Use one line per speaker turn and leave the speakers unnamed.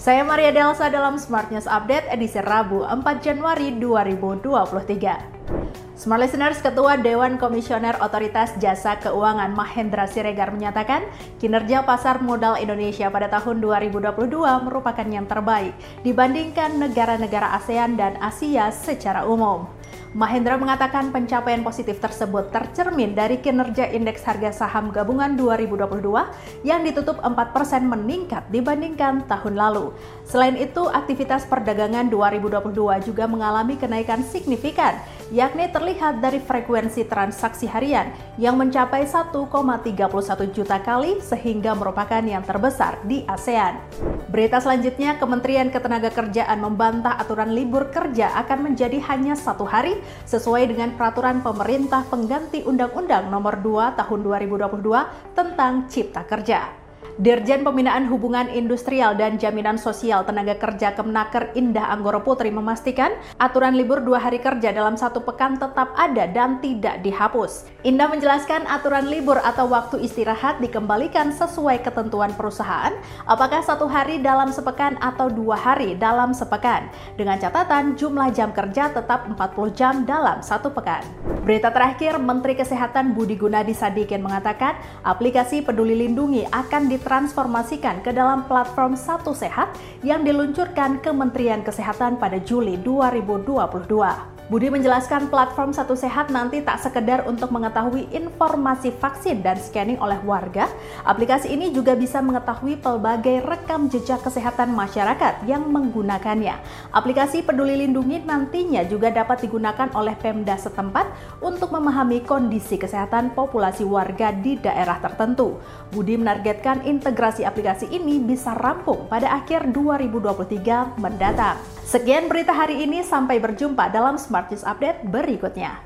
Saya Maria Delsa dalam Smart News Update edisi Rabu 4 Januari 2023. Smart Listeners, Ketua Dewan Komisioner Otoritas Jasa Keuangan Mahendra Siregar menyatakan kinerja pasar modal Indonesia pada tahun 2022 merupakan yang terbaik dibandingkan negara-negara ASEAN dan Asia secara umum. Mahendra mengatakan pencapaian positif tersebut tercermin dari kinerja indeks harga saham gabungan 2022 yang ditutup 4% meningkat dibandingkan tahun lalu. Selain itu, aktivitas perdagangan 2022 juga mengalami kenaikan signifikan, yakni terlihat dari frekuensi transaksi harian yang mencapai 1,31 juta kali sehingga merupakan yang terbesar di ASEAN. Berita selanjutnya, Kementerian Ketenagakerjaan membantah aturan libur kerja akan menjadi hanya satu hari sesuai dengan peraturan pemerintah pengganti Undang-Undang Nomor 2 Tahun 2022 tentang Cipta Kerja. Dirjen Pembinaan Hubungan Industrial dan Jaminan Sosial Tenaga Kerja Kemnaker Indah Anggoro Putri memastikan aturan libur dua hari kerja dalam satu pekan tetap ada dan tidak dihapus. Indah menjelaskan aturan libur atau waktu istirahat dikembalikan sesuai ketentuan perusahaan, apakah satu hari dalam sepekan atau dua hari dalam sepekan, dengan catatan jumlah jam kerja tetap 40 jam dalam satu pekan. Berita terakhir, Menteri Kesehatan Budi Gunadi Sadikin mengatakan aplikasi Peduli Lindungi akan diterapkan ditransformasikan ke dalam platform Satu Sehat yang diluncurkan Kementerian Kesehatan pada Juli 2022. Budi menjelaskan platform Satu Sehat nanti tak sekedar untuk mengetahui informasi vaksin dan scanning oleh warga, aplikasi ini juga bisa mengetahui pelbagai rekam jejak kesehatan masyarakat yang menggunakannya. Aplikasi Peduli Lindungi nantinya juga dapat digunakan oleh Pemda setempat untuk memahami kondisi kesehatan populasi warga di daerah tertentu. Budi menargetkan integrasi aplikasi ini bisa rampung pada akhir 2023 mendatang. Sekian berita hari ini, sampai berjumpa dalam Smart News Update berikutnya.